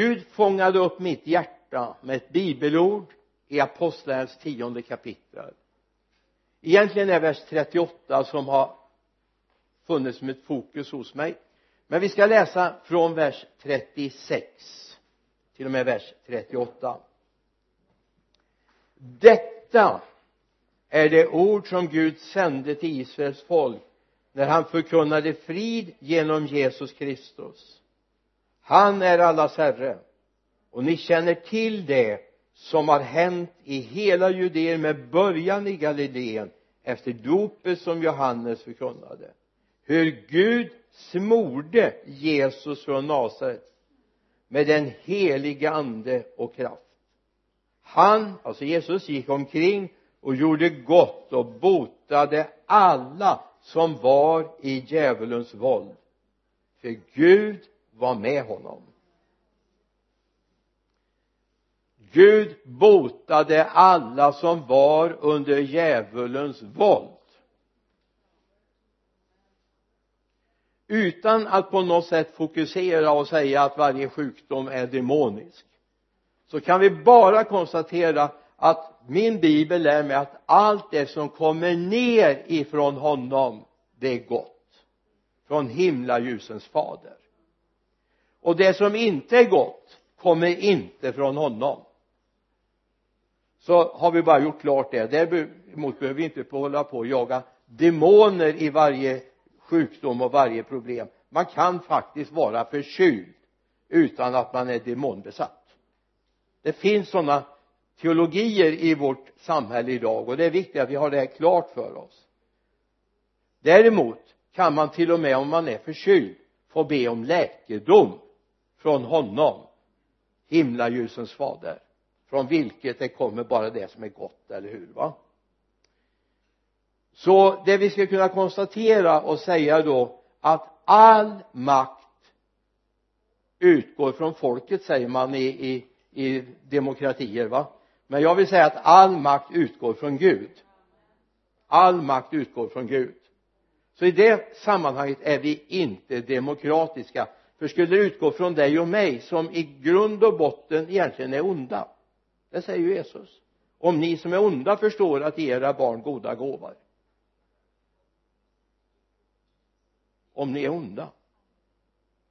Gud fångade upp mitt hjärta med ett bibelord i apostlagärningarnas tionde kapitel. Egentligen är vers 38 som har funnits som ett fokus hos mig. Men vi ska läsa från vers 36 till och med vers 38 detta är det ord som Gud sände till Israels folk när han förkunnade frid genom Jesus Kristus han är allas herre. Och ni känner till det som har hänt i hela Judeen med början i Galileen efter dopet som Johannes förkunnade. Hur Gud smorde Jesus från Nasaret med den heliga ande och kraft. Han, alltså Jesus, gick omkring och gjorde gott och botade alla som var i djävulens våld. För Gud var med honom. Gud botade alla som var under djävulens våld. Utan att på något sätt fokusera och säga att varje sjukdom är demonisk så kan vi bara konstatera att min bibel lär mig att allt det som kommer ner ifrån honom det är gott. Från himlaljusens fader och det som inte är gott kommer inte från honom. Så har vi bara gjort klart det. Däremot behöver vi inte hålla på och jaga demoner i varje sjukdom och varje problem. Man kan faktiskt vara förkyld utan att man är demonbesatt. Det finns sådana teologier i vårt samhälle idag och det är viktigt att vi har det här klart för oss. Däremot kan man till och med om man är förkyld få be om läkedom från honom himlaljusens fader från vilket det kommer bara det som är gott, eller hur va? Så det vi ska kunna konstatera och säga då att all makt utgår från folket säger man i, i, i demokratier va? Men jag vill säga att all makt utgår från Gud. All makt utgår från Gud. Så i det sammanhanget är vi inte demokratiska för skulle det utgå från dig och mig som i grund och botten egentligen är onda. Det säger ju Jesus. Om ni som är onda förstår att ge era barn goda gåvor. Om ni är onda.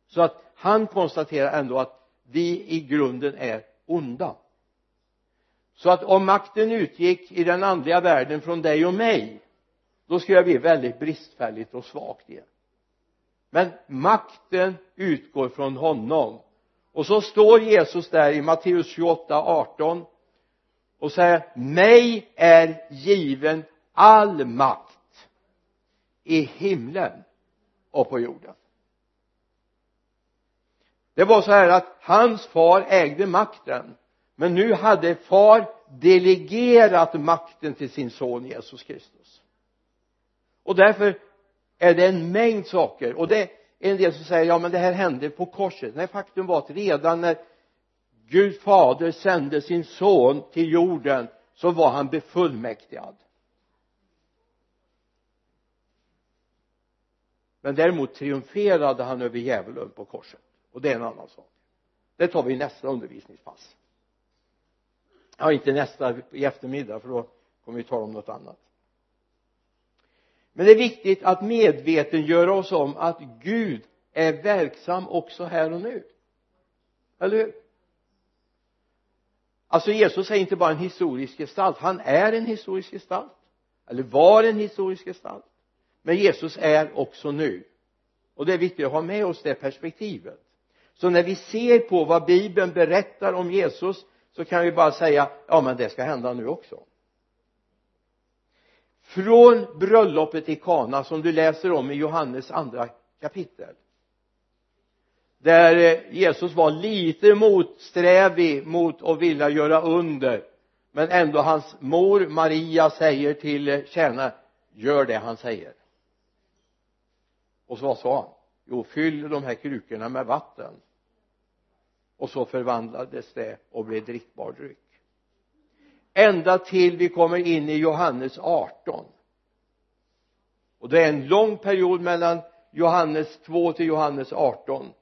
Så att han konstaterar ändå att vi i grunden är onda. Så att om makten utgick i den andliga världen från dig och mig då skulle jag bli väldigt bristfälligt och svagt igen men makten utgår från honom. Och så står Jesus där i Matteus 28, 18 och säger mig är given all makt i himlen och på jorden. Det var så här att hans far ägde makten men nu hade far delegerat makten till sin son Jesus Kristus. Och därför är det en mängd saker? Och det är en del som säger ja men det här hände på korset. Nej faktum var att redan när Gud fader sände sin son till jorden så var han befullmäktigad. Men däremot triumferade han över djävulen på korset. Och det är en annan sak. Det tar vi i nästa undervisningspass. Ja inte nästa i eftermiddag för då kommer vi tala om något annat men det är viktigt att medvetengöra oss om att Gud är verksam också här och nu. Eller hur? Alltså Jesus är inte bara en historisk gestalt. Han är en historisk gestalt. Eller var en historisk gestalt. Men Jesus är också nu. Och det är viktigt att ha med oss det perspektivet. Så när vi ser på vad bibeln berättar om Jesus så kan vi bara säga ja men det ska hända nu också från bröllopet i Kana som du läser om i Johannes andra kapitel där eh, Jesus var lite motsträvig mot att vilja göra under men ändå hans mor Maria säger till eh, tjänaren gör det han säger. Och så vad sa han? Jo fyll de här krukorna med vatten. Och så förvandlades det och blev drickbar dryck ända till vi kommer in i Johannes 18 och det är en lång period mellan Johannes 2 till Johannes 18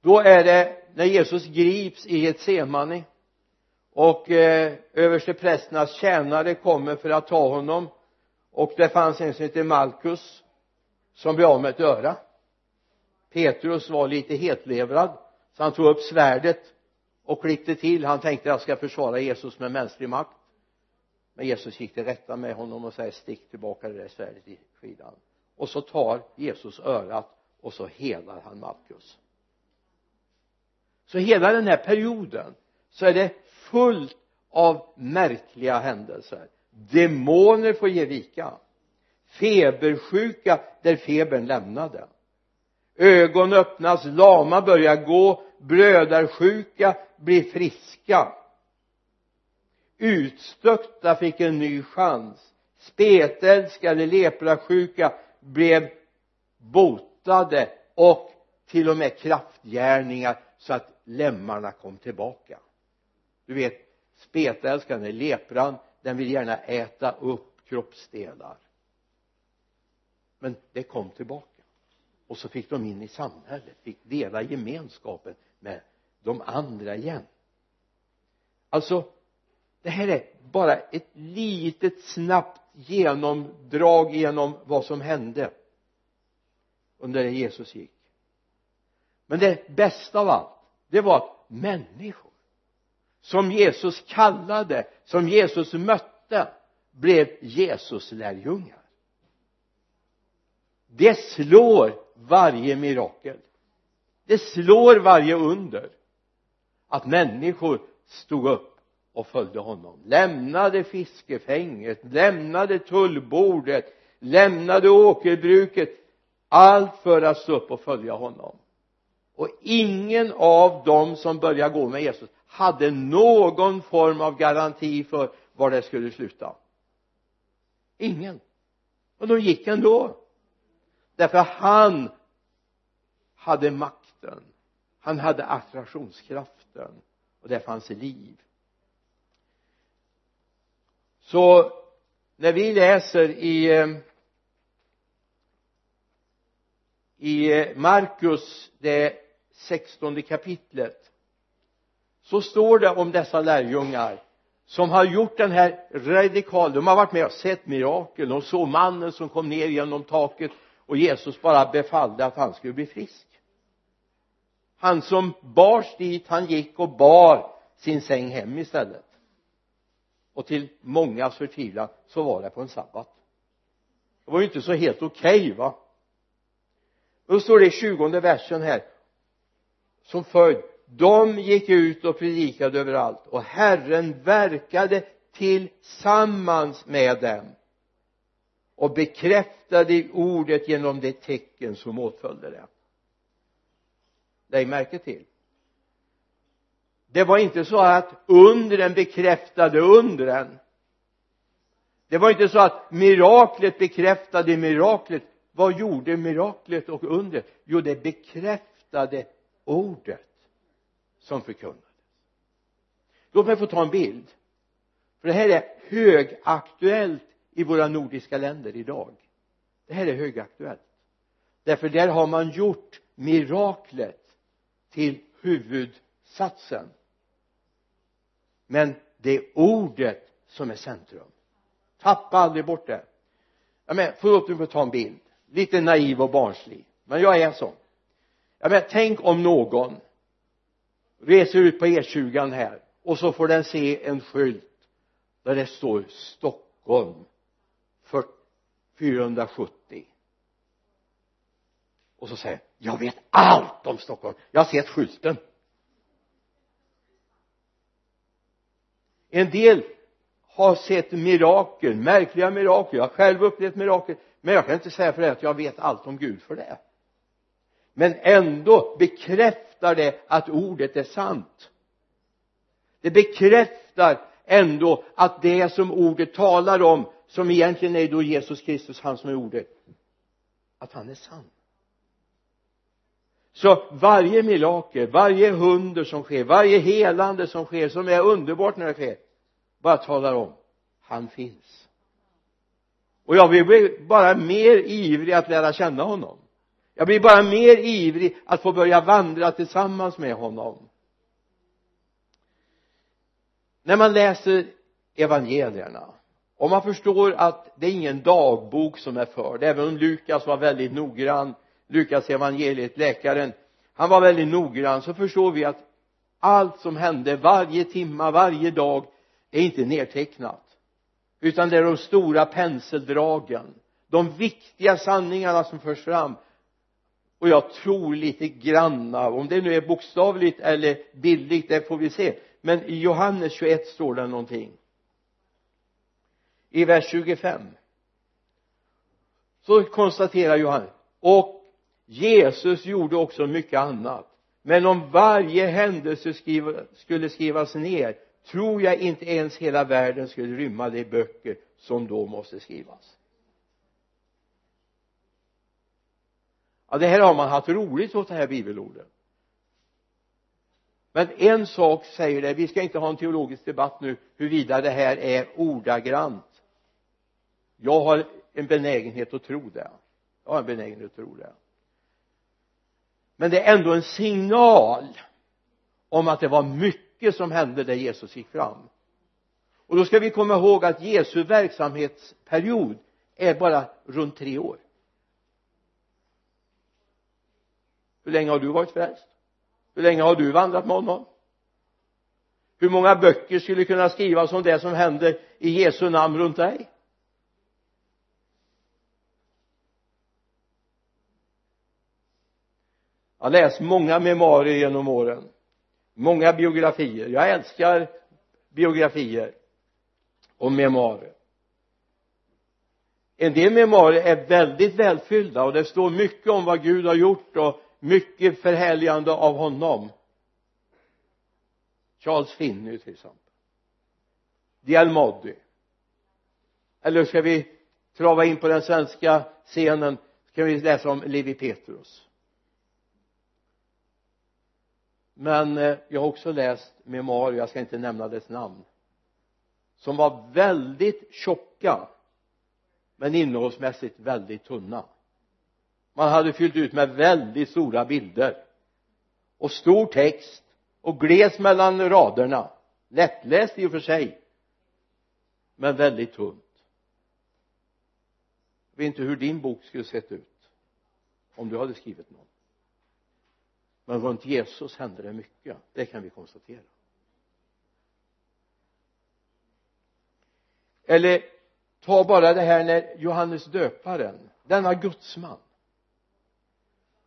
då är det när Jesus grips i ett semani och eh, översteprästernas tjänare kommer för att ta honom och det fanns en som hette Malkus som blev av med ett öra. Petrus var lite hetlevrad så han tog upp svärdet och klippte till. Han tänkte jag ska försvara Jesus med mänsklig makt. Men Jesus gick till rätta med honom och säger stick tillbaka det där svärdet i skidan. Och så tar Jesus örat och så helar han Malkus så hela den här perioden så är det fullt av märkliga händelser. Demoner får ge vika. Febersjuka där febern lämnade. Ögon öppnas, lama börjar gå blödarsjuka blir friska. Utstötta fick en ny chans. Spetälskade leprasjuka blev botade och till och med kraftgärningar så att lemmarna kom tillbaka. Du vet spetälskande lepran den vill gärna äta upp kroppsdelar. Men det kom tillbaka. Och så fick de in i samhället fick dela gemenskapen med de andra igen. Alltså det här är bara ett litet snabbt genomdrag genom vad som hände under det Jesus gick. Men det bästa av allt det var att människor som Jesus kallade som Jesus mötte blev Jesus lärjungar. Det slår varje mirakel det slår varje under att människor stod upp och följde honom. Lämnade fiskefänget lämnade tullbordet lämnade åkerbruket. Allt för att stå upp och följa honom. Och ingen av dem som började gå med Jesus hade någon form av garanti för var det skulle sluta. Ingen. Och de gick ändå. Därför han hade makt kraften. Han hade attraktionskraften och det fanns liv. Så när vi läser i eh, i Markus det sextonde kapitlet så står det om dessa lärjungar som har gjort den här radikal de har varit med och sett mirakel. De såg mannen som kom ner genom taket och Jesus bara befallde att han skulle bli frisk han som bars dit han gick och bar sin säng hem istället. Och till mångas förtvivlan så var det på en sabbat. Det var ju inte så helt okej okay, va? Då står det i tjugonde versen här som följd de gick ut och predikade överallt och Herren verkade tillsammans med dem och bekräftade ordet genom det tecken som åtföljde det lägg märke till. Det var inte så att undren bekräftade undren. Det var inte så att miraklet bekräftade miraklet. Vad gjorde miraklet och undret? Jo det bekräftade ordet som förkunnades. Låt mig få ta en bild. För det här är högaktuellt i våra nordiska länder idag. Det här är högaktuellt. Därför där har man gjort miraklet till huvudsatsen. Men det är ordet som är centrum. Tappa aldrig bort det. Jag menar förlåt mig får ta en bild? Lite naiv och barnslig. Men jag är sån. Jag menar tänk om någon reser ut på E20 här och så får den se en skylt där det står Stockholm 470 och så säger jag vet allt om Stockholm. Jag har sett skylten. En del har sett mirakel, märkliga mirakel. Jag har själv upplevt mirakel. Men jag kan inte säga för det att jag vet allt om Gud för det. Men ändå bekräftar det att ordet är sant. Det bekräftar ändå att det som ordet talar om som egentligen är då Jesus Kristus han som är ordet att han är sann så varje mirakel, varje hunder som sker, varje helande som sker som är underbart när det sker bara talar om han finns. Och jag blir bara mer ivrig att lära känna honom. Jag blir bara mer ivrig att få börja vandra tillsammans med honom. När man läser evangelierna och man förstår att det är ingen dagbok som är förd även om Lukas var väldigt noggrann Lukas evangeliet läkaren han var väldigt noggrann. Så förstår vi att allt som hände varje timma, varje dag är inte nedtecknat. Utan det är de stora penseldragen. De viktiga sanningarna som förs fram. Och jag tror lite granna om det nu är bokstavligt eller bildligt det får vi se. Men i Johannes 21 står det någonting. I vers 25 så konstaterar Johannes och Jesus gjorde också mycket annat. Men om varje händelse skriva, skulle skrivas ner tror jag inte ens hela världen skulle rymma de böcker som då måste skrivas. Ja det här har man haft roligt åt det här bibelordet. Men en sak säger det vi ska inte ha en teologisk debatt nu huruvida det här är ordagrant. Jag har en benägenhet att tro det. Jag har en benägenhet att tro det men det är ändå en signal om att det var mycket som hände där Jesus gick fram. Och då ska vi komma ihåg att Jesu verksamhetsperiod är bara runt tre år. Hur länge har du varit frälst? Hur länge har du vandrat med honom? Hur många böcker skulle kunna skrivas om det som händer i Jesu namn runt dig? Jag har läst många memoarer genom åren. Många biografier. Jag älskar biografier och memoarer. En del memoarer är väldigt välfyllda och det står mycket om vad Gud har gjort och mycket förhärligande av honom. Charles Finney till exempel. Dial Moddy eller ska vi trava in på den svenska scenen? Ska vi läsa om Levi Petrus? Men eh, jag har också läst memoarer, jag ska inte nämna dess namn som var väldigt tjocka men innehållsmässigt väldigt tunna. Man hade fyllt ut med väldigt stora bilder och stor text och gles mellan raderna. Lättläst i och för sig men väldigt tunt. Jag vet inte hur din bok skulle sett ut om du hade skrivit någon men runt Jesus hände det mycket. Det kan vi konstatera. Eller ta bara det här när Johannes döparen denna gudsman.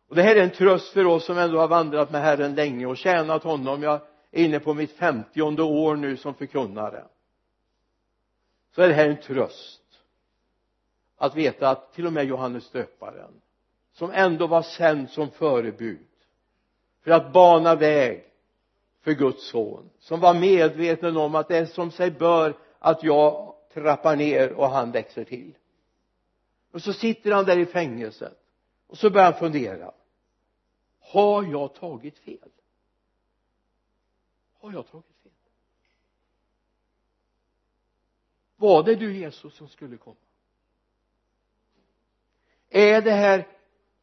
Och det här är en tröst för oss som ändå har vandrat med Herren länge och tjänat honom. Jag är inne på mitt femtionde år nu som förkunnare. Så är det här en tröst. Att veta att till och med Johannes döparen som ändå var sänd som förebud för att bana väg för Guds son som var medveten om att det är som sig bör att jag trappar ner och han växer till. Och så sitter han där i fängelset och så börjar han fundera. Har jag tagit fel? Har jag tagit fel? Var det du Jesus som skulle komma? Är det här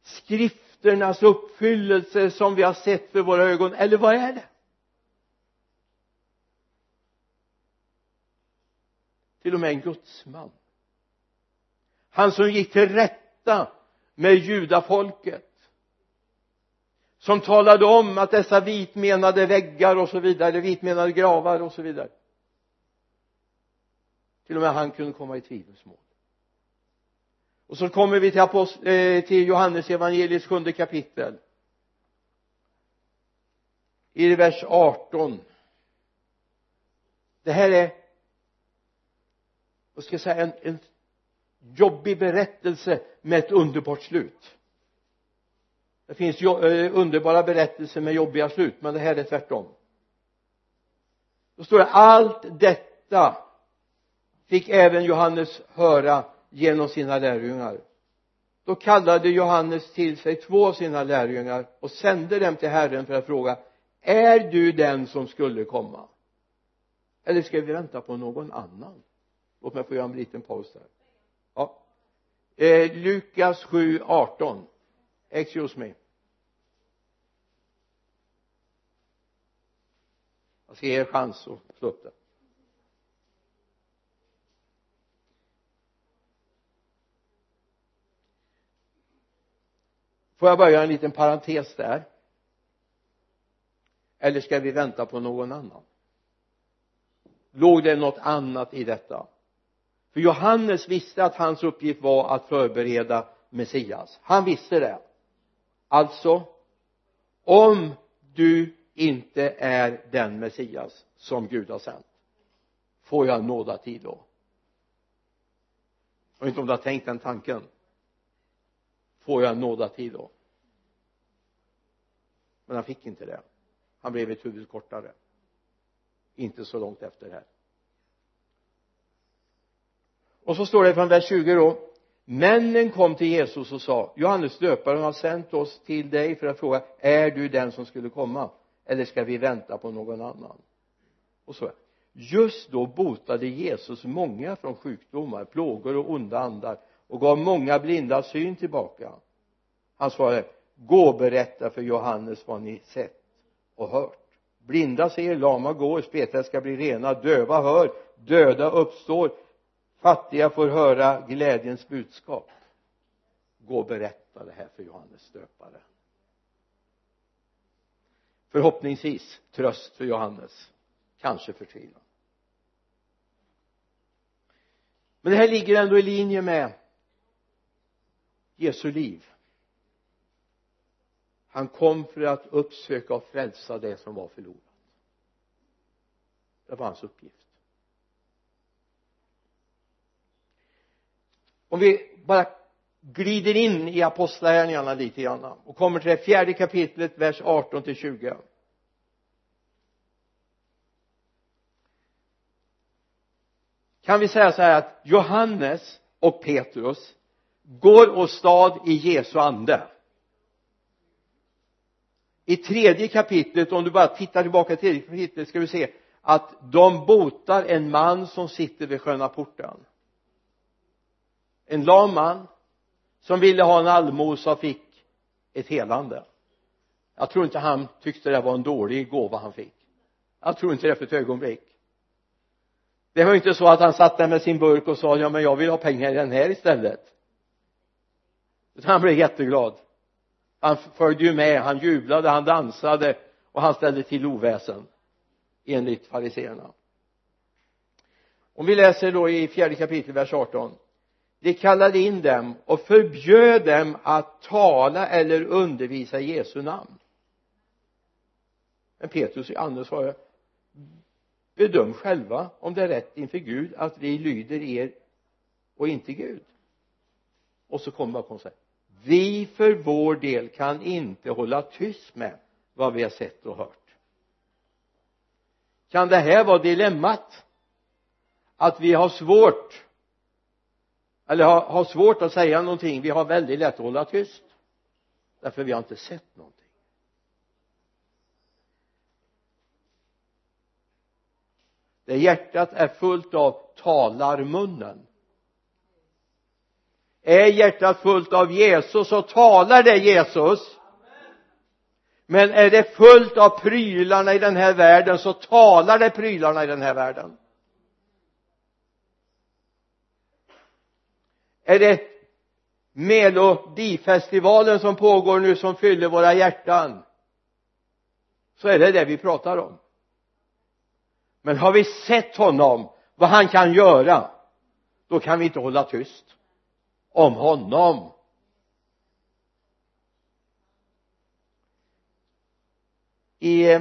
skrift skrifternas uppfyllelse som vi har sett för våra ögon. Eller vad är det? Till och med en gudsman. Han som gick till rätta med judafolket. Som talade om att dessa vitmenade väggar och så vidare vitmenade gravar och så vidare. Till och med han kunde komma i tvivelsmål och så kommer vi till, apost eh, till Johannes evangeliets sjunde kapitel. I vers 18 det här är vad ska jag säga en, en jobbig berättelse med ett underbart slut. Det finns jo, eh, underbara berättelser med jobbiga slut men det här är tvärtom. Då står det allt detta fick även Johannes höra genom sina lärjungar. Då kallade Johannes till sig två av sina lärjungar och sände dem till Herren för att fråga är du den som skulle komma? Eller ska vi vänta på någon annan? Låt mig få göra en liten paus där. Ja. Eh, Lukas 7, 18 excuse me jag ska ge er chans att slå upp det. Får jag börja en liten parentes där? Eller ska vi vänta på någon annan? Låg det något annat i detta? För Johannes visste att hans uppgift var att förbereda Messias. Han visste det. Alltså om du inte är den Messias som Gud har sänt får jag nådatid då? Jag vet inte om du har tänkt den tanken. Får jag nådatid då? Men han fick inte det. Han blev ett huvud kortare. Inte så långt efter det här. Och så står det från vers 20 då. Männen kom till Jesus och sa Johannes döparen har sänt oss till dig för att fråga är du den som skulle komma? Eller ska vi vänta på någon annan? Och så just då botade Jesus många från sjukdomar, plågor och onda andar och gav många blinda syn tillbaka. Han svarade gå och berätta för Johannes vad ni sett och hört. Blinda ser, lama går, spetälska ska bli rena, döva hör, döda uppstår. Fattiga får höra glädjens budskap. Gå och berätta det här för Johannes döpare. Förhoppningsvis tröst för Johannes kanske förtvivlan men det här ligger ändå i linje med Jesu liv han kom för att uppsöka och frälsa det som var förlorat. Det var hans uppgift. Om vi bara glider in i apostlagärningarna lite grann och kommer till det fjärde kapitlet vers 18 till 20 kan vi säga så här att Johannes och Petrus går åstad i Jesu ande? I tredje kapitlet om du bara tittar tillbaka i tredje kapitlet ska vi se att de botar en man som sitter vid sköna porten. En lam man som ville ha en allmosa och fick ett helande. Jag tror inte han tyckte det var en dålig gåva han fick. Jag tror inte det för ett ögonblick. Det var inte så att han satt där med sin burk och sa ja men jag vill ha pengar i den här istället. Utan han blev jätteglad han följde ju med, han jublade, han dansade och han ställde till oväsen enligt fariseerna. Om vi läser då i fjärde kapitlet vers 18 de kallade in dem och förbjöd dem att tala eller undervisa i Jesu namn. Men Petrus och sa svarade bedöm själva om det är rätt inför Gud att vi lyder er och inte Gud. Och så kommer bara sig vi för vår del kan inte hålla tyst med vad vi har sett och hört. Kan det här vara dilemmat? Att vi har svårt eller har, har svårt att säga någonting. Vi har väldigt lätt att hålla tyst därför vi har inte sett någonting. Det hjärtat är fullt av talar munnen är hjärtat fullt av Jesus så talar det Jesus. Men är det fullt av prylarna i den här världen så talar det prylarna i den här världen. Är det melodifestivalen som pågår nu som fyller våra hjärtan så är det det vi pratar om. Men har vi sett honom vad han kan göra då kan vi inte hålla tyst om honom. I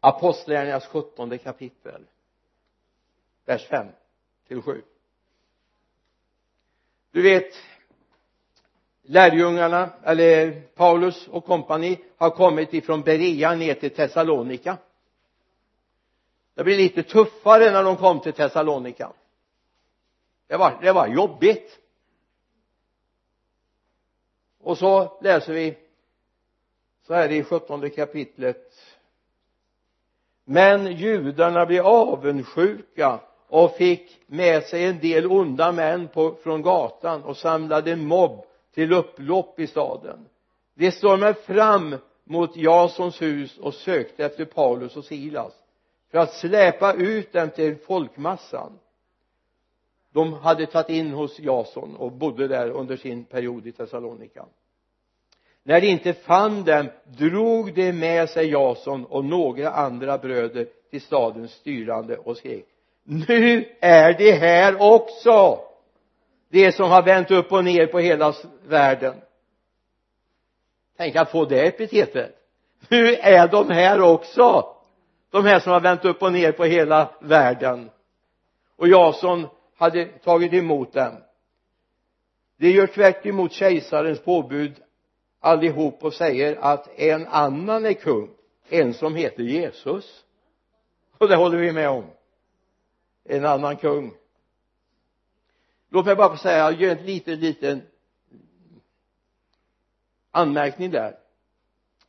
apostlagärningarnas sjuttonde kapitel vers 5 till 7 du vet lärjungarna eller Paulus och kompani har kommit ifrån Berea ner till Thessalonika. Det blir lite tuffare när de kom till Thessalonika. Det var, det var jobbigt och så läser vi så här i sjuttonde kapitlet. Men judarna blev avundsjuka och fick med sig en del onda män på, från gatan och samlade mobb till upplopp i staden. De stormade fram mot Jasons hus och sökte efter Paulus och Silas för att släpa ut dem till folkmassan de hade tagit in hos Jason och bodde där under sin period i Thessalonika när de inte fann dem drog de med sig Jason och några andra bröder till stadens styrande och skrek nu är de här också! De som har vänt upp och ner på hela världen. Tänk att få det epitetet. Nu är de här också! De här som har vänt upp och ner på hela världen. Och Jason hade tagit emot dem. De gör tvärt emot kejsarens påbud allihop och säger att en annan är kung en som heter Jesus. Och det håller vi med om. En annan kung. Låt mig bara få säga, jag gör en liten liten anmärkning där.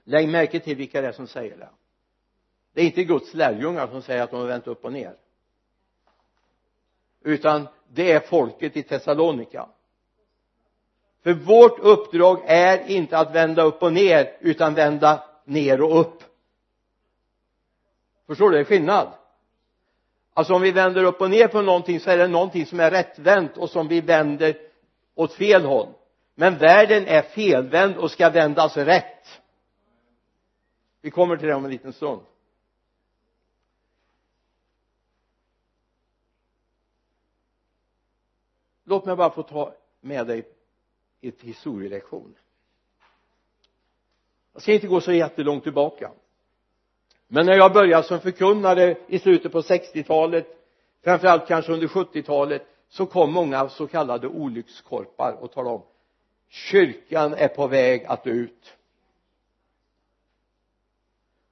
Lägg märke till vilka det är som säger det. Det är inte Guds lärjungar som säger att de har vänt upp och ner utan det är folket i Thessalonika. För vårt uppdrag är inte att vända upp och ner utan vända ner och upp. Förstår du? Det är skillnad. Alltså om vi vänder upp och ner på någonting så är det någonting som är rättvänt och som vi vänder åt fel håll. Men världen är felvänd och ska vändas rätt. Vi kommer till det om en liten stund. Låt mig bara få ta med dig ett historielektion. Jag ska inte gå så jättelångt tillbaka. Men när jag började som förkunnare i slutet på 60-talet framförallt kanske under 70-talet så kom många så kallade olyckskorpar och talade om kyrkan är på väg att dö ut.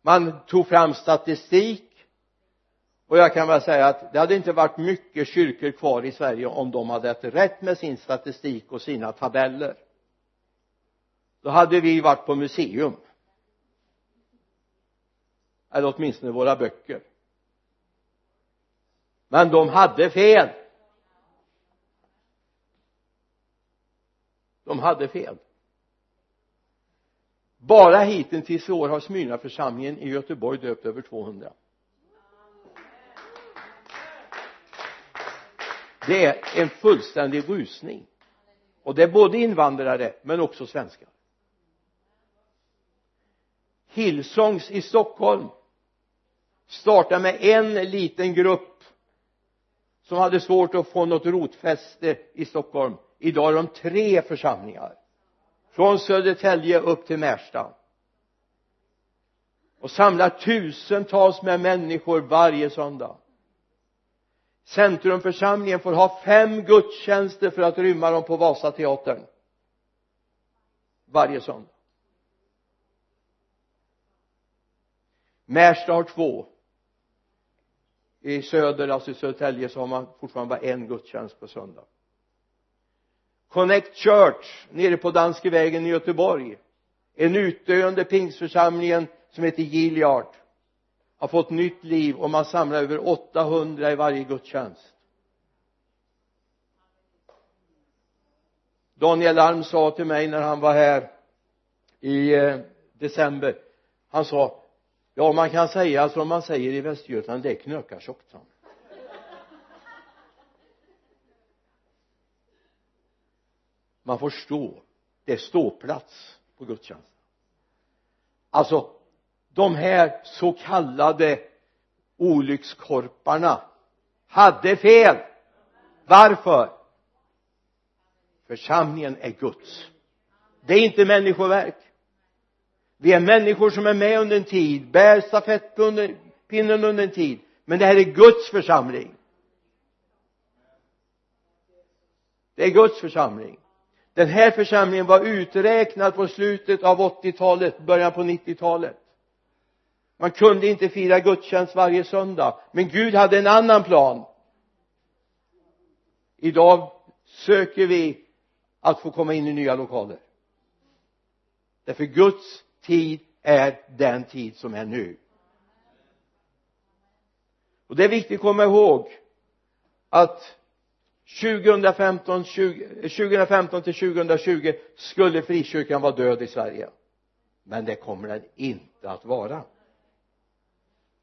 Man tog fram statistik och jag kan väl säga att det hade inte varit mycket kyrkor kvar i Sverige om de hade haft rätt med sin statistik och sina tabeller. Då hade vi varit på museum. Eller åtminstone våra böcker. Men de hade fel. De hade fel. Bara hittills i år har Smyrnaförsamlingen i Göteborg döpt över 200 det är en fullständig rusning. Och det är både invandrare men också svenskar. Hillsongs i Stockholm startade med en liten grupp som hade svårt att få något rotfäste i Stockholm. Idag är de tre församlingar. Från Södertälje upp till Märsta. Och samlar tusentals med människor varje söndag centrumförsamlingen får ha fem gudstjänster för att rymma dem på Vasateatern. Varje söndag. Märsta har två. I söder, alltså i Södertälje så har man fortfarande bara en gudstjänst på söndag. Connect Church nere på Danskevägen i Göteborg en utdöende pingstförsamlingen som heter Gilead har fått nytt liv och man samlar över 800 i varje gudstjänst. Daniel Alm sa till mig när han var här i eh, december. Han sa ja man kan säga som man säger i Västergötland det är knökartjockt sa man får stå. Det är ståplats på gudstjänsten. Alltså de här så kallade olyckskorparna hade fel. Varför? Församlingen är Guds. Det är inte människoverk. Vi är människor som är med under en tid bär stafettpinnen under en tid. Men det här är Guds församling. Det är Guds församling. Den här församlingen var uträknad på slutet av 80-talet början på 90-talet man kunde inte fira gudstjänst varje söndag men Gud hade en annan plan. Idag söker vi att få komma in i nya lokaler. Därför Guds tid är den tid som är nu. Och det är viktigt att komma ihåg att 2015, 20, 2015 till 2020 skulle frikyrkan vara död i Sverige. Men det kommer den inte att vara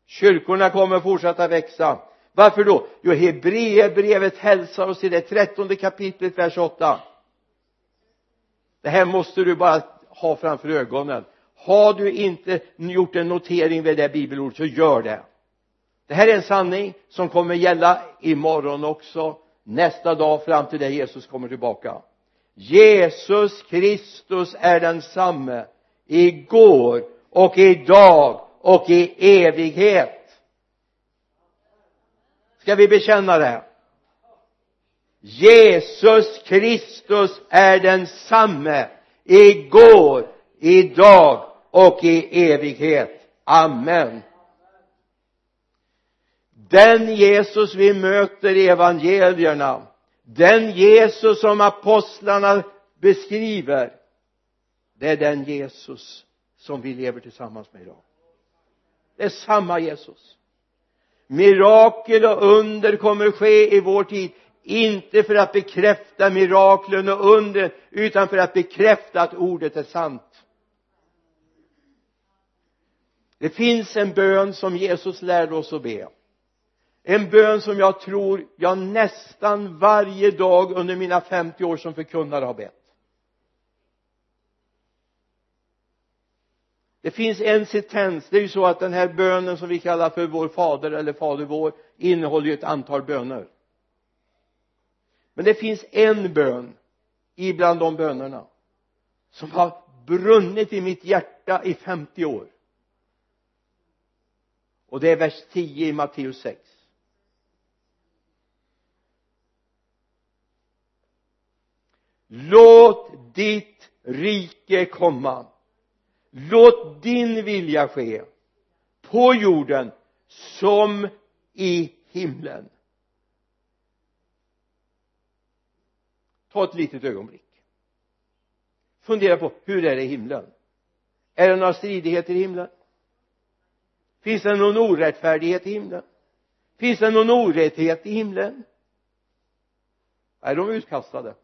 kyrkorna kommer fortsätta växa. Varför då? Jo Hebreerbrevet hälsar oss i det trettonde kapitlet vers 8 det här måste du bara ha framför ögonen. Har du inte gjort en notering vid det bibelordet så gör det. Det här är en sanning som kommer gälla imorgon också. Nästa dag fram till det Jesus kommer tillbaka. Jesus Kristus är densamme igår och idag och i evighet. Ska vi bekänna det? Jesus Kristus är densamme igår, idag och i evighet. Amen. Den Jesus vi möter i evangelierna den Jesus som apostlarna beskriver det är den Jesus som vi lever tillsammans med idag det är samma Jesus. Mirakel och under kommer ske i vår tid. Inte för att bekräfta miraklen och undren utan för att bekräfta att ordet är sant. Det finns en bön som Jesus lärde oss att be. En bön som jag tror jag nästan varje dag under mina 50 år som förkunnare har bett. Det finns en sentens. Det är ju så att den här bönen som vi kallar för vår fader eller fader vår innehåller ju ett antal böner. Men det finns en bön ibland de bönerna som har brunnit i mitt hjärta i 50 år. Och det är vers 10 i Matteus 6 låt ditt rike komma låt din vilja ske på jorden som i himlen. Ta ett litet ögonblick. Fundera på hur är det i himlen? Är det några stridigheter i himlen? Finns det någon orättfärdighet i himlen? Finns det någon orätthet i himlen? Är de utkastade?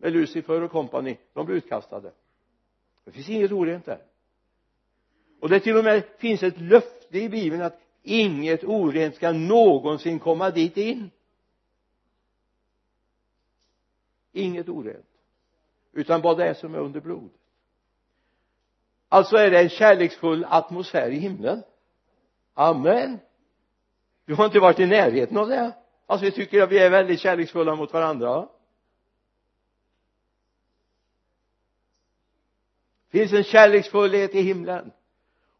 Med Lucifer och kompani. De blir utkastade. Det finns inget orent där. Och det till och med finns ett löfte i bibeln att inget orent ska någonsin komma dit in. Inget orent. Utan bara det som är under blod. Alltså är det en kärleksfull atmosfär i himlen. Amen. Du har inte varit i närheten av det. Alltså vi tycker att vi är väldigt kärleksfulla mot varandra. Finns en kärleksfullhet i himlen.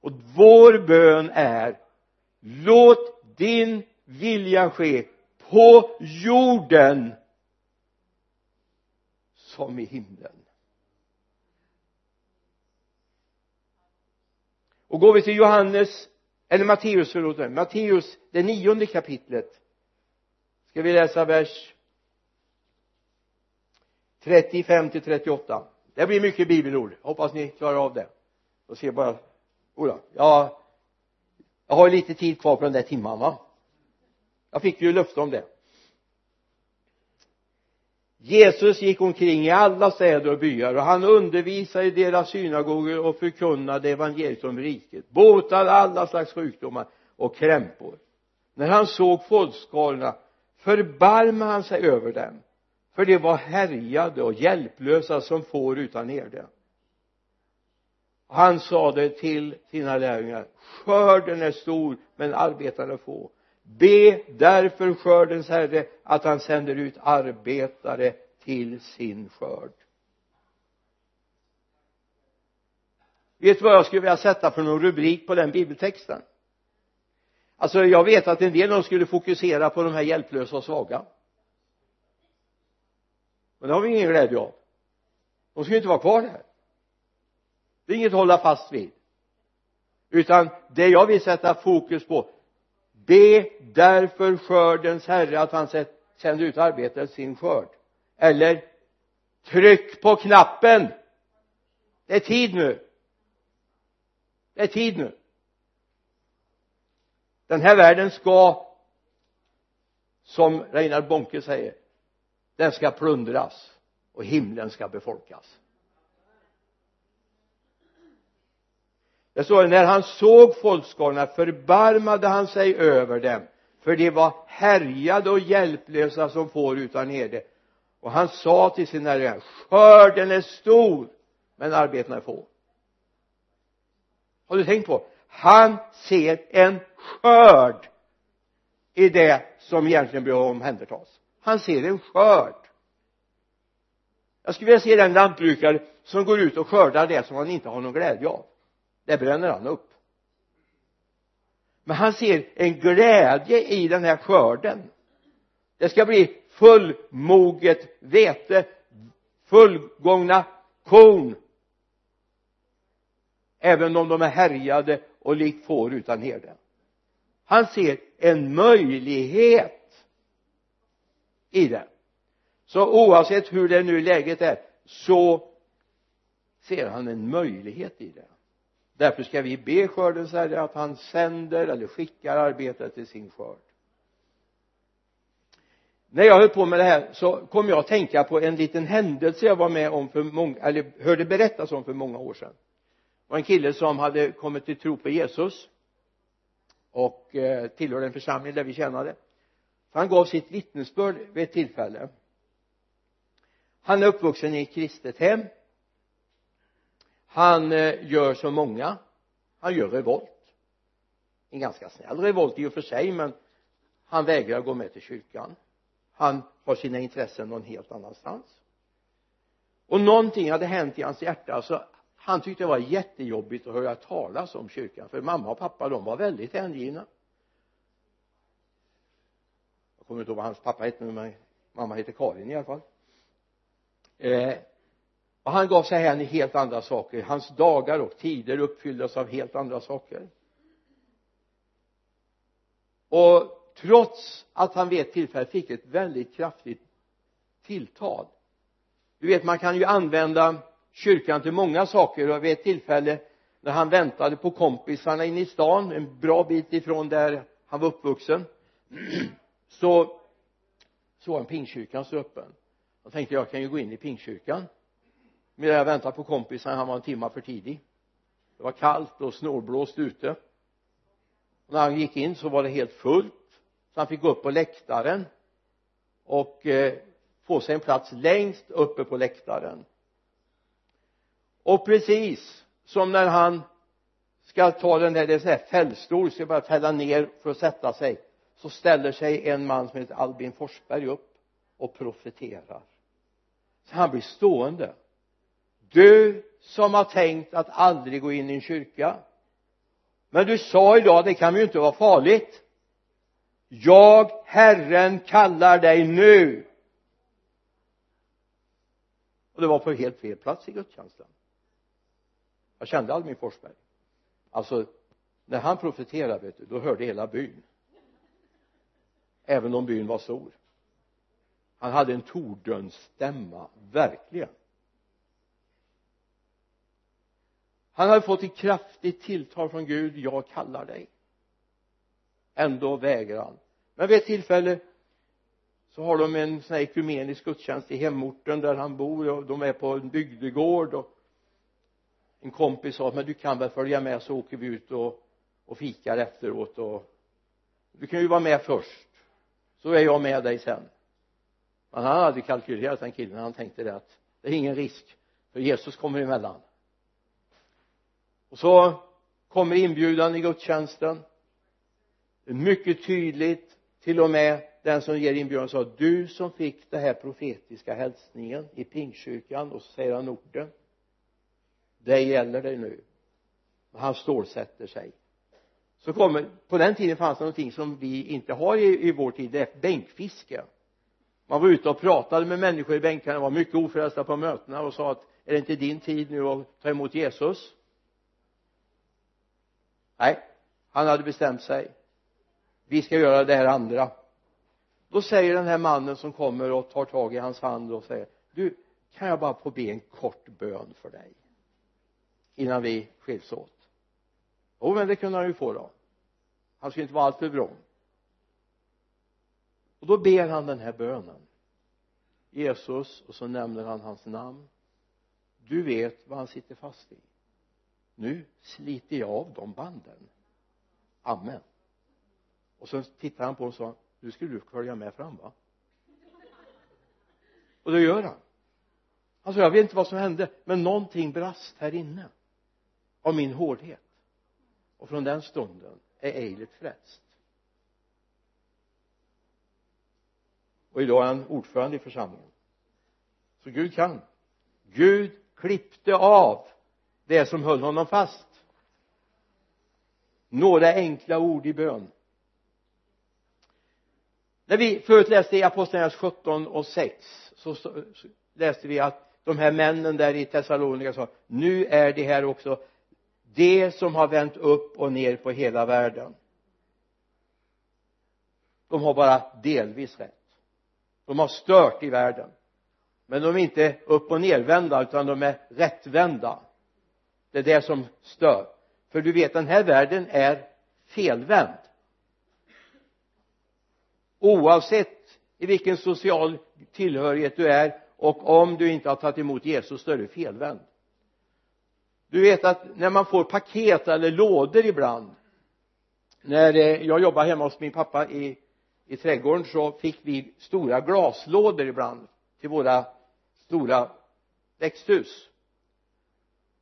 Och vår bön är låt din vilja ske på jorden som i himlen. Och går vi till Johannes eller Matteus förlåt Matteus det nionde kapitlet ska vi läsa vers 35 till 38 det blir mycket bibelord. Hoppas ni klarar av det. Och se bara Ola, ja. Jag har lite tid kvar på den där timman va? Jag fick ju löfte om det. Jesus gick omkring i alla städer och byar och han undervisade i deras synagogor och förkunnade evangeliet om riket. Botade alla slags sjukdomar och krämpor. När han såg folkskarorna förbarmade han sig över dem för de var härjade och hjälplösa som får utan herde. Han sade till sina lärjungar skörden är stor men arbetarna få. Be därför skördens herre att han sänder ut arbetare till sin skörd. Vet du vad jag skulle vilja sätta för någon rubrik på den bibeltexten? Alltså jag vet att en del av dem skulle fokusera på de här hjälplösa och svaga men det har vi ingen glädje av. De ska ju inte vara kvar där det är inget att hålla fast vid. Utan det jag vill sätta fokus på be därför skördens herre att han sänder ut arbetare sin skörd. Eller tryck på knappen! Det är tid nu. Det är tid nu. Den här världen ska som Reinhard Bonke säger den ska plundras och himlen ska befolkas. Det står när han såg folkskarorna förbarmade han sig över dem för de var härjade och hjälplösa som får utan herde. Och han sa till sina lärjungar skörden är stor men arbetarna är få. Har du tänkt på? Han ser en skörd i det som egentligen behöver omhändertas han ser en skörd. Jag skulle vilja se den lantbrukare som går ut och skördar det som han inte har någon glädje av. Det bränner han upp. Men han ser en glädje i den här skörden. Det ska bli fullmoget vete fullgångna korn. Även om de är härjade och likt får utan herde. Han ser en möjlighet i det. Så oavsett hur det nu läget är så ser han en möjlighet i det. Därför ska vi be skördens herre att han sänder eller skickar arbetare till sin skörd. När jag höll på med det här så kom jag att tänka på en liten händelse jag var med om för många eller hörde berättas om för många år sedan. Det var en kille som hade kommit till tro på Jesus och eh, tillhörde en församling där vi tjänade för han gav sitt vittnesbörd vid ett tillfälle. Han är uppvuxen i ett kristet hem. Han eh, gör som många. Han gör revolt. En ganska snäll revolt i och för sig men han vägrar gå med till kyrkan. Han har sina intressen någon helt annanstans. Och någonting hade hänt i hans hjärta så han tyckte det var jättejobbigt att höra talas om kyrkan för mamma och pappa de var väldigt hängivna kommer inte ihåg vad hans pappa hette men mamma hette Karin i alla fall. Eh, och han gav sig hän i helt andra saker. Hans dagar och tider uppfylldes av helt andra saker. Och trots att han vid ett tillfälle fick ett väldigt kraftigt tilltal. Du vet man kan ju använda kyrkan till många saker. Och vid ett tillfälle när han väntade på kompisarna inne i stan en bra bit ifrån där han var uppvuxen så såg han pingkyrkan stå öppen. Jag tänkte jag kan ju gå in i pingkyrkan medan jag väntade på kompisen han var en timme för tidig. Det var kallt och snålblåst ute. Och när han gick in så var det helt fullt. Så han fick gå upp på läktaren och eh, få sig en plats längst uppe på läktaren. Och precis som när han ska ta den där, det är sån här fällstol, ska bara fälla ner för att sätta sig så ställer sig en man som heter Albin Forsberg upp och profeterar. Så han blir stående. Du som har tänkt att aldrig gå in i en kyrka. Men du sa idag det kan ju inte vara farligt. Jag herren kallar dig nu. Och det var på helt fel plats i gudstjänsten. Jag kände Albin Forsberg. Alltså när han profeterade vet du, då hörde hela byn även om byn var stor. Han hade en tordönsstämma verkligen. Han hade fått ett kraftigt tilltal från Gud jag kallar dig. Ändå vägrar han. Men vid ett tillfälle så har de en sån här ekumenisk gudstjänst i hemorten där han bor och de är på en bygdegård och en kompis sa men du kan väl följa med så åker vi ut och, och fikar efteråt och du kan ju vara med först så är jag med dig sen. Men han hade kalkylerat den killen. Han tänkte det att det är ingen risk för Jesus kommer emellan. Och så kommer inbjudan i gudstjänsten. Mycket tydligt till och med den som ger inbjudan sa du som fick den här profetiska hälsningen i pingkyrkan och så säger han orden det gäller dig nu. Han stålsätter sig så kommer på den tiden fanns det någonting som vi inte har i, i vår tid det är bänkfiske. Man var ute och pratade med människor i bänkarna var mycket ofrälsta på mötena och sa att är det inte din tid nu att ta emot Jesus? Nej han hade bestämt sig. Vi ska göra det här andra. Då säger den här mannen som kommer och tar tag i hans hand och säger du kan jag bara få be en kort bön för dig innan vi skiljs åt? Jo men det kunde han ju få då. Han skulle inte vara alltför vrång. Och då ber han den här bönen. Jesus och så nämner han hans namn. Du vet vad han sitter fast i. Nu sliter jag av de banden. Amen. Och så tittar han på och sa nu skulle du följa med fram va? Och det gör han. Han alltså jag vet inte vad som hände men någonting brast här inne av min hårdhet och från den stunden är Eilert frälst. Och idag är han ordförande i församlingen. Så Gud kan. Gud klippte av det som höll honom fast. Några enkla ord i bön. När vi förut läste i apostlagärningarna 17 och 6 så läste vi att de här männen där i Thessalonika sa nu är det här också det som har vänt upp och ner på hela världen. De har bara delvis rätt. De har stört i världen. Men de är inte upp och nervända utan de är rättvända. Det är det som stör. För du vet den här världen är felvänd. Oavsett i vilken social tillhörighet du är och om du inte har tagit emot Jesus så är du felvänd du vet att när man får paket eller lådor ibland när eh, jag jobbade hemma hos min pappa i i trädgården så fick vi stora glaslådor ibland till våra stora växthus.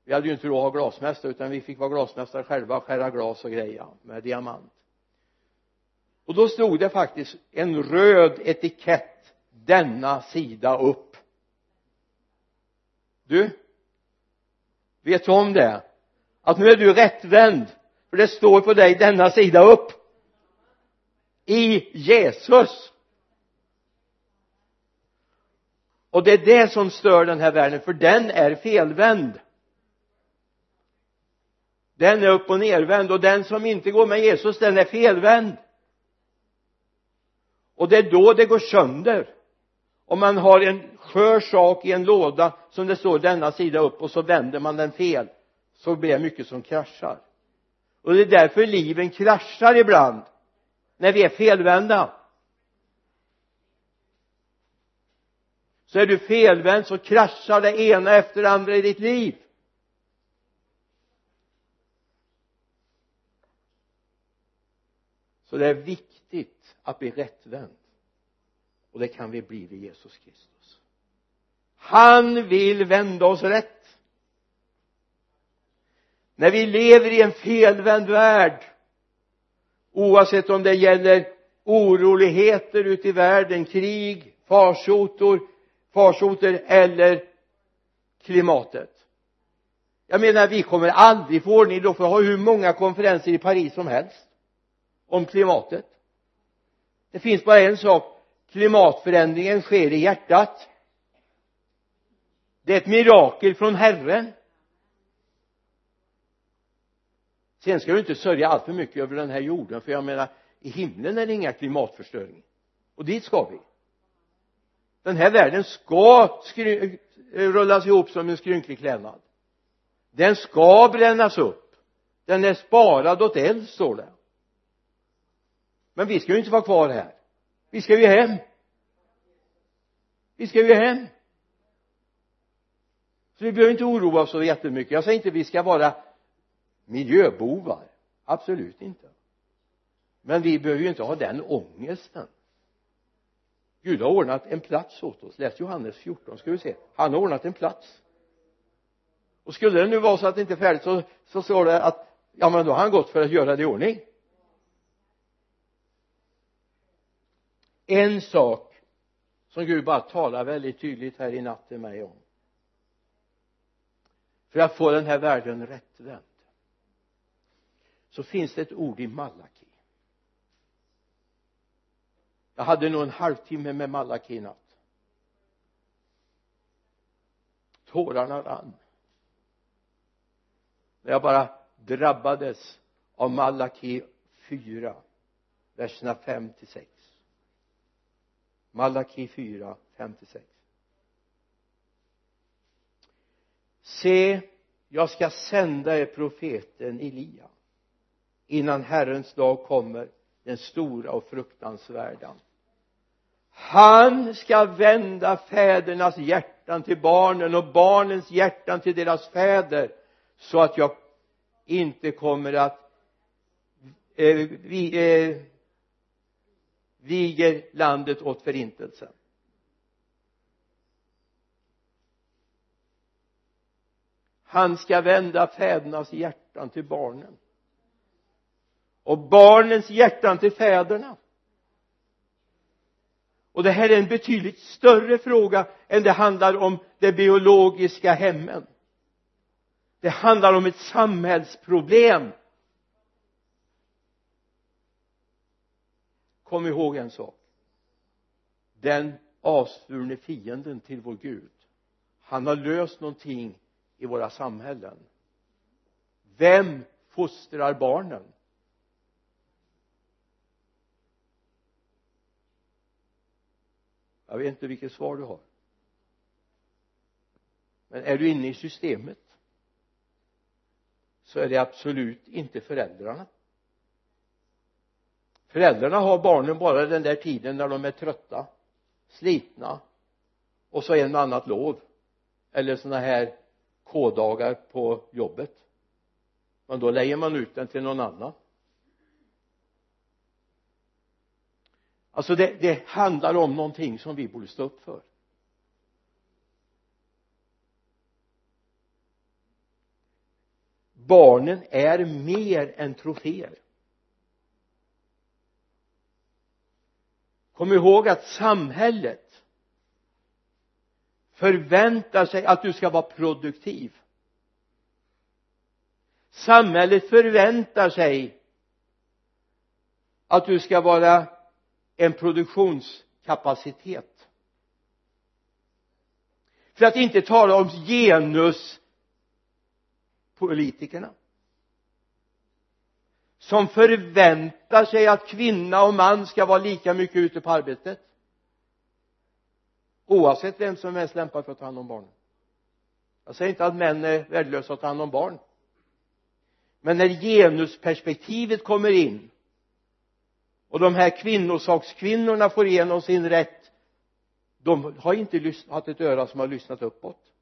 Vi hade ju inte råd att ha glasmästare utan vi fick vara glasmästare själva skära glas och greja med diamant. Och då stod det faktiskt en röd etikett denna sida upp. Du vet du om det? Att nu är du rättvänd. För det står på dig denna sida upp. I Jesus. Och det är det som stör den här världen för den är felvänd. Den är upp och nervänd och den som inte går med Jesus den är felvänd. Och det är då det går sönder om man har en skör sak i en låda som det står denna sida upp och så vänder man den fel. Så blir det mycket som kraschar. Och det är därför liven kraschar ibland när vi är felvända. Så är du felvänd så kraschar det ena efter det andra i ditt liv. Så det är viktigt att bli rättvänd och det kan vi bli vid Jesus Kristus. Han vill vända oss rätt. När vi lever i en felvänd värld oavsett om det gäller oroligheter ute i världen krig farsoter farsoter eller klimatet. Jag menar vi kommer aldrig få ordning. Då får ha hur många konferenser i Paris som helst om klimatet. Det finns bara en sak klimatförändringen sker i hjärtat. Det är ett mirakel från Herren. Sen ska du inte sörja allt för mycket över den här jorden för jag menar i himlen är det inga klimatförstöring. Och dit ska vi. Den här världen ska rullas ihop som en skrynklig klädnad. Den ska brännas upp. Den är sparad åt eld står det. Men vi ska ju inte vara kvar här vi ska ju hem. Vi ska ju hem. Så vi behöver inte oroa oss så jättemycket. Jag säger inte att vi ska vara miljöbovar. Absolut inte. Men vi behöver ju inte ha den ångesten. Gud har ordnat en plats åt oss. Läs Johannes 14 ska vi se. Han har ordnat en plats. Och skulle det nu vara så att det inte är färdigt så, så står det att ja men då har han gått för att göra det i ordning. En sak som Gud bara talar väldigt tydligt här i natt till mig om. För att få den här världen rättvänd så finns det ett ord i Malaki. Jag hade nog en halvtimme med Malaki i natt. Tårarna rann. När jag bara drabbades av Malaki 4 verserna 5 till 6 Malaki 4 5-6 se jag ska sända er profeten Elia innan Herrens dag kommer den stora och fruktansvärda. Han ska vända fädernas hjärtan till barnen och barnens hjärtan till deras fäder så att jag inte kommer att eh, vi, eh, viger landet åt förintelsen. Han ska vända fädernas hjärtan till barnen. Och barnens hjärtan till fäderna. Och det här är en betydligt större fråga än det handlar om de biologiska hemmen. Det handlar om ett samhällsproblem. Kom ihåg en sak. Den avsvurne fienden till vår Gud han har löst någonting i våra samhällen. Vem fostrar barnen? Jag vet inte vilket svar du har. Men är du inne i systemet så är det absolut inte föräldrarna föräldrarna har barnen bara den där tiden när de är trötta slitna och så en och annat lov eller sådana här k-dagar på jobbet. Men då lägger man ut den till någon annan. Alltså det, det handlar om någonting som vi borde stå upp för. Barnen är mer än troféer. Kom ihåg att samhället förväntar sig att du ska vara produktiv. Samhället förväntar sig att du ska vara en produktionskapacitet. För att inte tala om genuspolitikerna som förväntar sig att kvinna och man ska vara lika mycket ute på arbetet. Oavsett vem som är mest lämpad för att ta hand om barnen jag säger inte att män är värdelösa att ta hand om barn. Men när genusperspektivet kommer in och de här kvinnosakskvinnorna får igenom sin rätt de har inte haft ett öra som har lyssnat uppåt.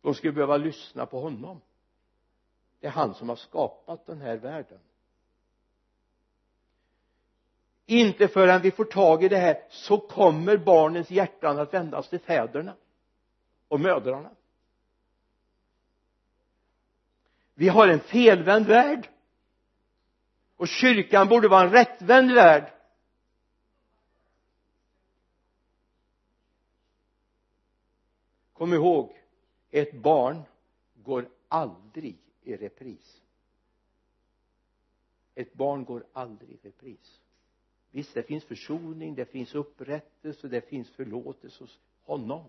De skulle behöva lyssna på honom det är han som har skapat den här världen. Inte förrän vi får tag i det här så kommer barnens hjärtan att vändas till fäderna och mödrarna. Vi har en felvänd värld. Och kyrkan borde vara en rättvänd värld. Kom ihåg ett barn går aldrig i repris. Ett barn går aldrig i repris. Visst det finns försoning det finns upprättelse det finns förlåtelse hos honom.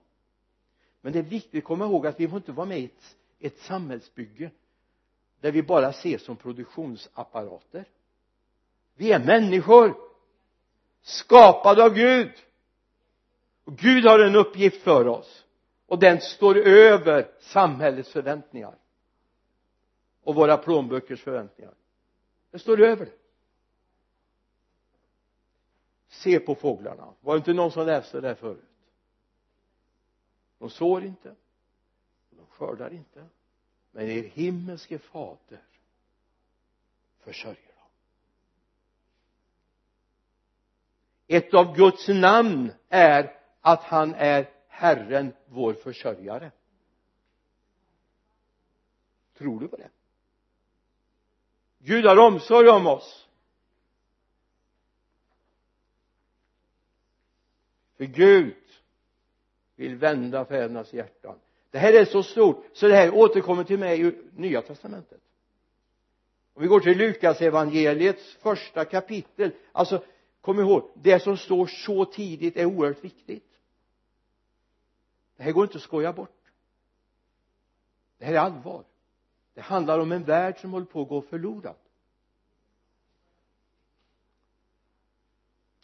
Men det är viktigt att komma ihåg att vi får inte vara med i ett, ett samhällsbygge där vi bara ses som produktionsapparater. Vi är människor skapade av Gud. Och Gud har en uppgift för oss. Och den står över samhällets förväntningar och våra plånböckers förväntningar. Det står över det. Se på fåglarna. Var det inte någon som läste det här förut? De sår inte. De skördar inte. Men er himmelske fader försörjer dem. Ett av Guds namn är att han är Herren vår försörjare. Tror du på det? Gud har omsorg om oss. För Gud vill vända fädernas hjärtan. Det här är så stort så det här återkommer till mig i nya testamentet. Om vi går till Lukas evangeliets första kapitel alltså kom ihåg det som står så tidigt är oerhört viktigt. Det här går inte att skoja bort. Det här är allvar det handlar om en värld som håller på att gå förlorad.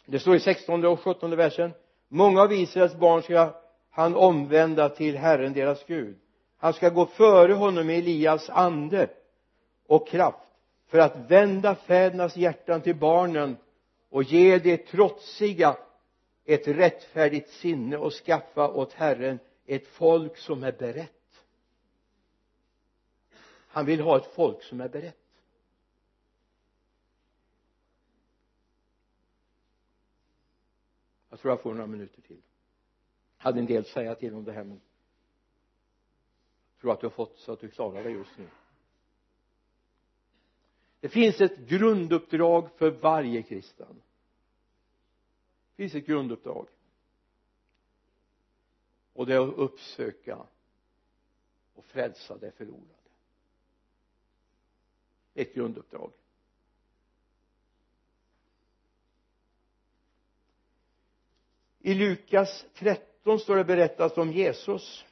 Det står i 16 och 17 versen. Många av Israels barn ska han omvända till Herren deras Gud. Han ska gå före honom i Elias ande och kraft för att vända fädernas hjärtan till barnen och ge de trotsiga ett rättfärdigt sinne och skaffa åt Herren ett folk som är berett han vill ha ett folk som är berett. Jag tror jag får några minuter till. Jag hade en del att säga till om det här men jag tror att du har fått så att du klarar det just nu. Det finns ett grunduppdrag för varje kristen. Det finns ett grunduppdrag. Och det är att uppsöka och frälsa det förlorade ett grunduppdrag. I Lukas 13 står det berättat om Jesus.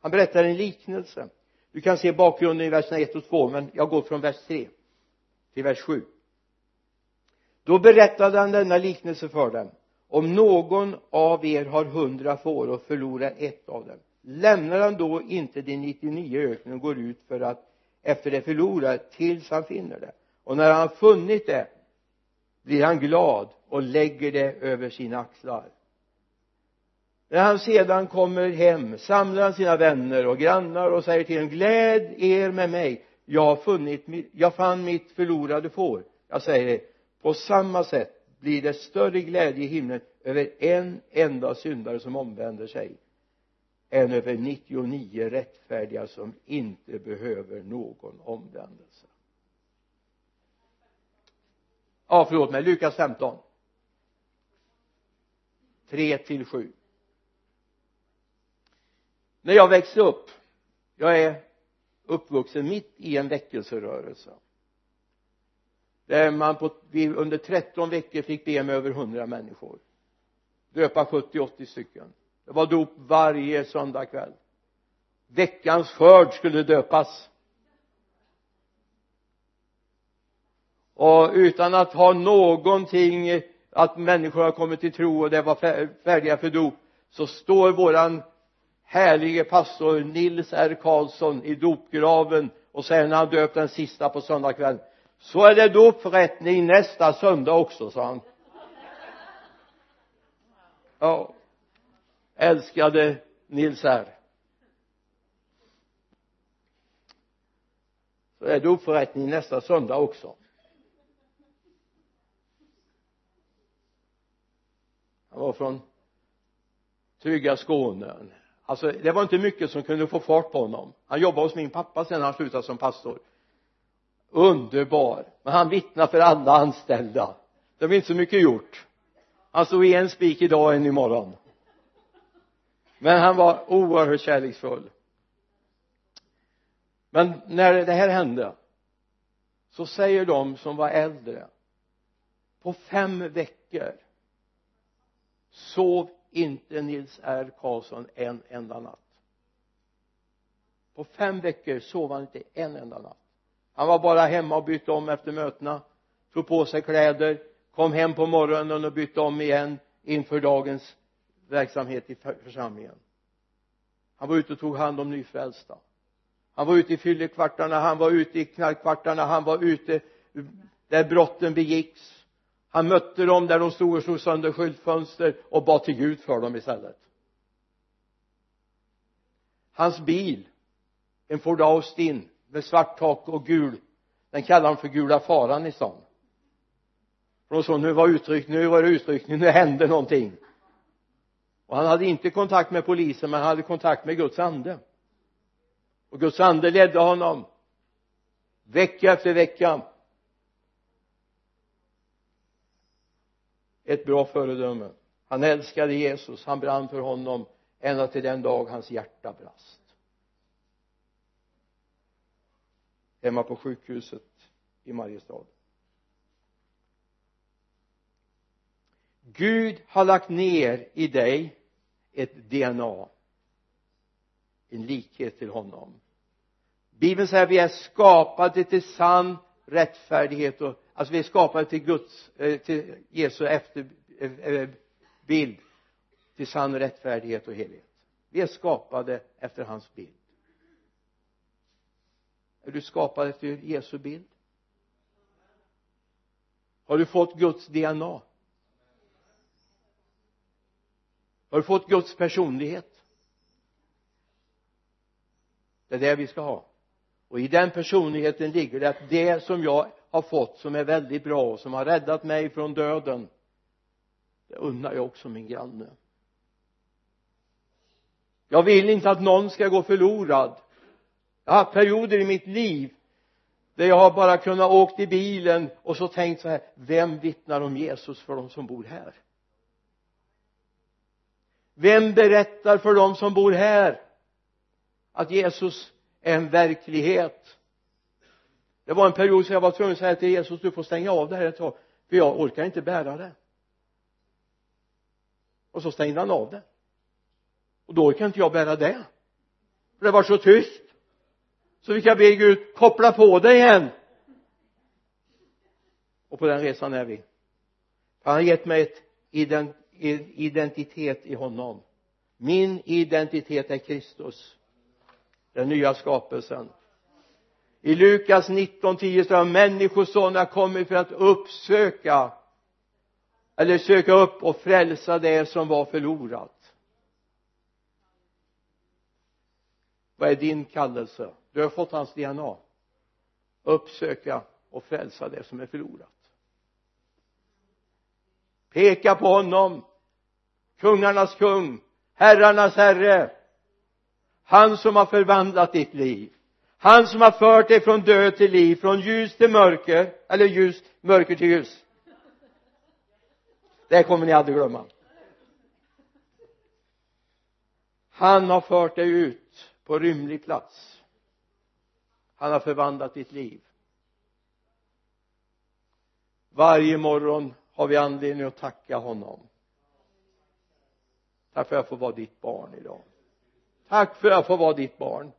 Han berättar en liknelse. Du kan se bakgrunden i verserna 1 och 2 men jag går från vers 3 till vers 7 då berättade han denna liknelse för dem. Om någon av er har hundra får och förlorar ett av dem lämnar han då inte de 99 i öknen och går ut för att efter det förlorade tills han finner det. Och när han funnit det blir han glad och lägger det över sina axlar. När han sedan kommer hem samlar han sina vänner och grannar och säger till dem gläd er med mig. Jag har funnit jag fann mitt förlorade får. Jag säger det på samma sätt blir det större glädje i himlen över en enda syndare som omvänder sig än över 99 rättfärdiga som inte behöver någon omvändelse. Ja förlåt mig. Lukas 15 3 till 7 när jag växte upp jag är uppvuxen mitt i en väckelserörelse. Där man på, vi under 13 veckor fick be med över 100 människor. Döpa 70-80 stycken det var dop varje söndagkväll. Veckans skörd skulle döpas. Och utan att ha någonting att människor har kommit till tro och det var färdiga för dop så står våran härlige pastor Nils R. Karlsson i dopgraven och säger när han döpt den sista på söndagskvällen så är det dopförrättning nästa söndag också sa han. Ja älskade Nils R. Så är det uppförrättning nästa söndag också. Han var från trygga Skåne. Alltså det var inte mycket som kunde få fart på honom. Han jobbade hos min pappa sen han slutade som pastor. Underbar. Men han vittnade för alla anställda. Det var inte så mycket gjort. Han stod i en spik idag och en imorgon men han var oerhört kärleksfull. Men när det här hände så säger de som var äldre på fem veckor sov inte Nils R. Karlsson en enda natt. På fem veckor sov han inte en enda natt. Han var bara hemma och bytte om efter mötena tog på sig kläder kom hem på morgonen och bytte om igen inför dagens verksamhet i församlingen. Han var ute och tog hand om nyfrälsta. Han var ute i fyllekvartarna han var ute i knarkkvartarna han var ute där brotten begicks. Han mötte dem där de stod och slog sönder skyltfönster och bad till Gud för dem istället. Hans bil en Ford Austin med svart tak och gul den kallade han för gula faran i stan. För de sa nu var utryckning, nu var det utryckning, nu hände någonting och han hade inte kontakt med polisen men han hade kontakt med Guds ande. Och Guds ande ledde honom vecka efter vecka. Ett bra föredöme. Han älskade Jesus han brann för honom ända till den dag hans hjärta brast. Hemma på sjukhuset i Mariestad. Gud har lagt ner i dig ett DNA en likhet till honom. Bibeln säger att vi är skapade till sann rättfärdighet och alltså vi är skapade till Guds eh, till Jesu efterbild eh, eh, till sann rättfärdighet och helhet vi är skapade efter hans bild. Är du skapad efter Jesu bild? Har du fått Guds DNA har du fått Guds personlighet? Det är det vi ska ha. Och i den personligheten ligger det att det som jag har fått som är väldigt bra och som har räddat mig från döden det unnar jag också min granne. Jag vill inte att någon ska gå förlorad. Jag har haft perioder i mitt liv där jag har bara kunnat åkt i bilen och så tänkt så här vem vittnar om Jesus för de som bor här? Vem berättar för dem som bor här att Jesus är en verklighet? Det var en period så jag var tvungen att säga till Jesus du får stänga av det här ett tag för jag orkar inte bära det. Och så stängde han av det. Och då orkar inte jag bära det. För det var så tyst. Så fick jag be Gud koppla på det igen. Och på den resan är vi. Han har gett mig ett identitet i honom. Min identitet är Kristus den nya skapelsen. I Lukas 19.10 står det människosonen har kommit för att uppsöka eller söka upp och frälsa det som var förlorat. Vad är din kallelse? Du har fått hans DNA uppsöka och frälsa det som är förlorat peka på honom kungarnas kung herrarnas herre. Han som har förvandlat ditt liv. Han som har fört dig från död till liv från ljus till mörker eller ljus, mörker till ljus. Det kommer ni aldrig glömma. Han har fört dig ut på rymlig plats. Han har förvandlat ditt liv. Varje morgon har vi anledning att tacka honom? Tack för att jag får vara ditt barn idag. Tack för att jag får vara ditt barn.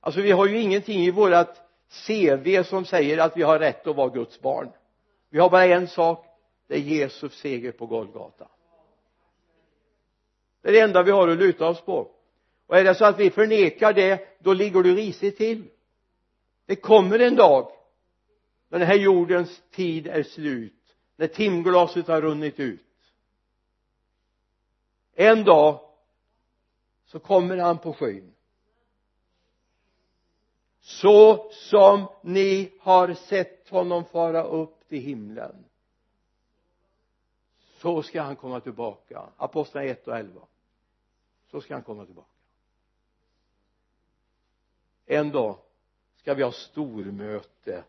Alltså vi har ju ingenting i vårat CV som säger att vi har rätt att vara Guds barn. Vi har bara en sak. Det är Jesus seger på Golgata. Det är det enda vi har att luta oss på. Och är det så att vi förnekar det då ligger du risigt till. Det kommer en dag när den här jordens tid är slut när timglaset har runnit ut. En dag så kommer han på skyn. Så som ni har sett honom fara upp till himlen så ska han komma tillbaka. Apostlarna 1 och 11 så ska han komma tillbaka. En dag ska vi ha stormöte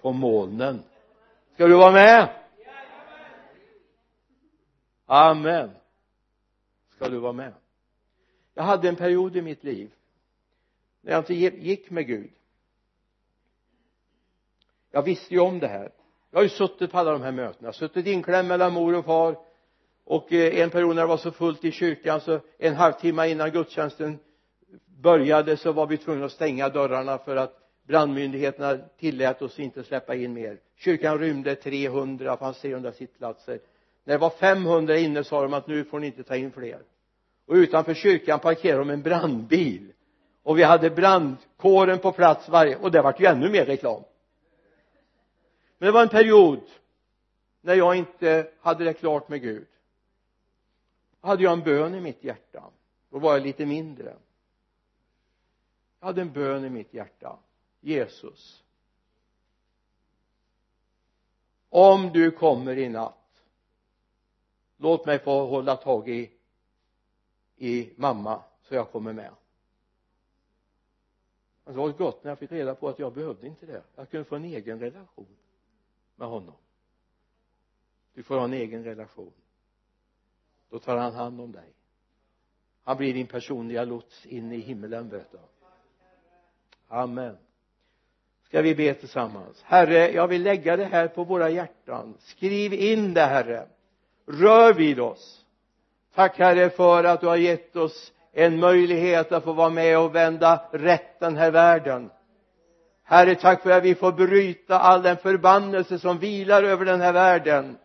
på molnen. Ska du vara med? Amen. Ska du vara med? Jag hade en period i mitt liv när jag inte gick med Gud. Jag visste ju om det här. Jag har ju suttit på alla de här mötena. Suttit inklämd mellan mor och far. Och eh, en period när det var så fullt i kyrkan så en halvtimme innan gudstjänsten började så var vi tvungna att stänga dörrarna för att brandmyndigheterna tillät oss inte släppa in mer. Kyrkan rymde 300, fanns 300 sittplatser när det var 500 inne sa de att nu får ni inte ta in fler. Och utanför kyrkan parkerade de en brandbil. Och vi hade brandkåren på plats varje och det vart ju ännu mer reklam. Men det var en period när jag inte hade det klart med Gud. Då hade jag en bön i mitt hjärta. Då var jag lite mindre. Jag hade en bön i mitt hjärta. Jesus. Om du kommer i natt låt mig få hålla tag i i mamma så jag kommer med. Det var gott när jag fick reda på att jag behövde inte det. Jag kunde få en egen relation med honom. Du får ha en egen relation. Då tar han hand om dig. Han blir din personliga lots in i himlen vet du. Amen. Ska vi be tillsammans? Herre jag vill lägga det här på våra hjärtan. Skriv in det herre rör vid oss. Tack herre för att du har gett oss en möjlighet att få vara med och vända rätt den här världen. Herre tack för att vi får bryta all den förbannelse som vilar över den här världen.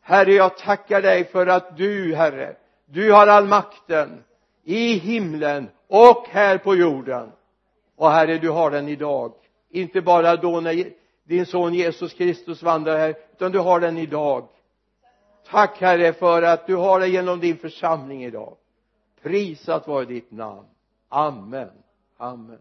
Herre jag tackar dig för att du herre du har all makten i himlen och här på jorden. Och herre du har den idag. Inte bara då när din son Jesus Kristus vandrar här utan du har den idag tack herre för att du har det genom din församling idag. Prisat vare ditt namn. Amen amen. Amen.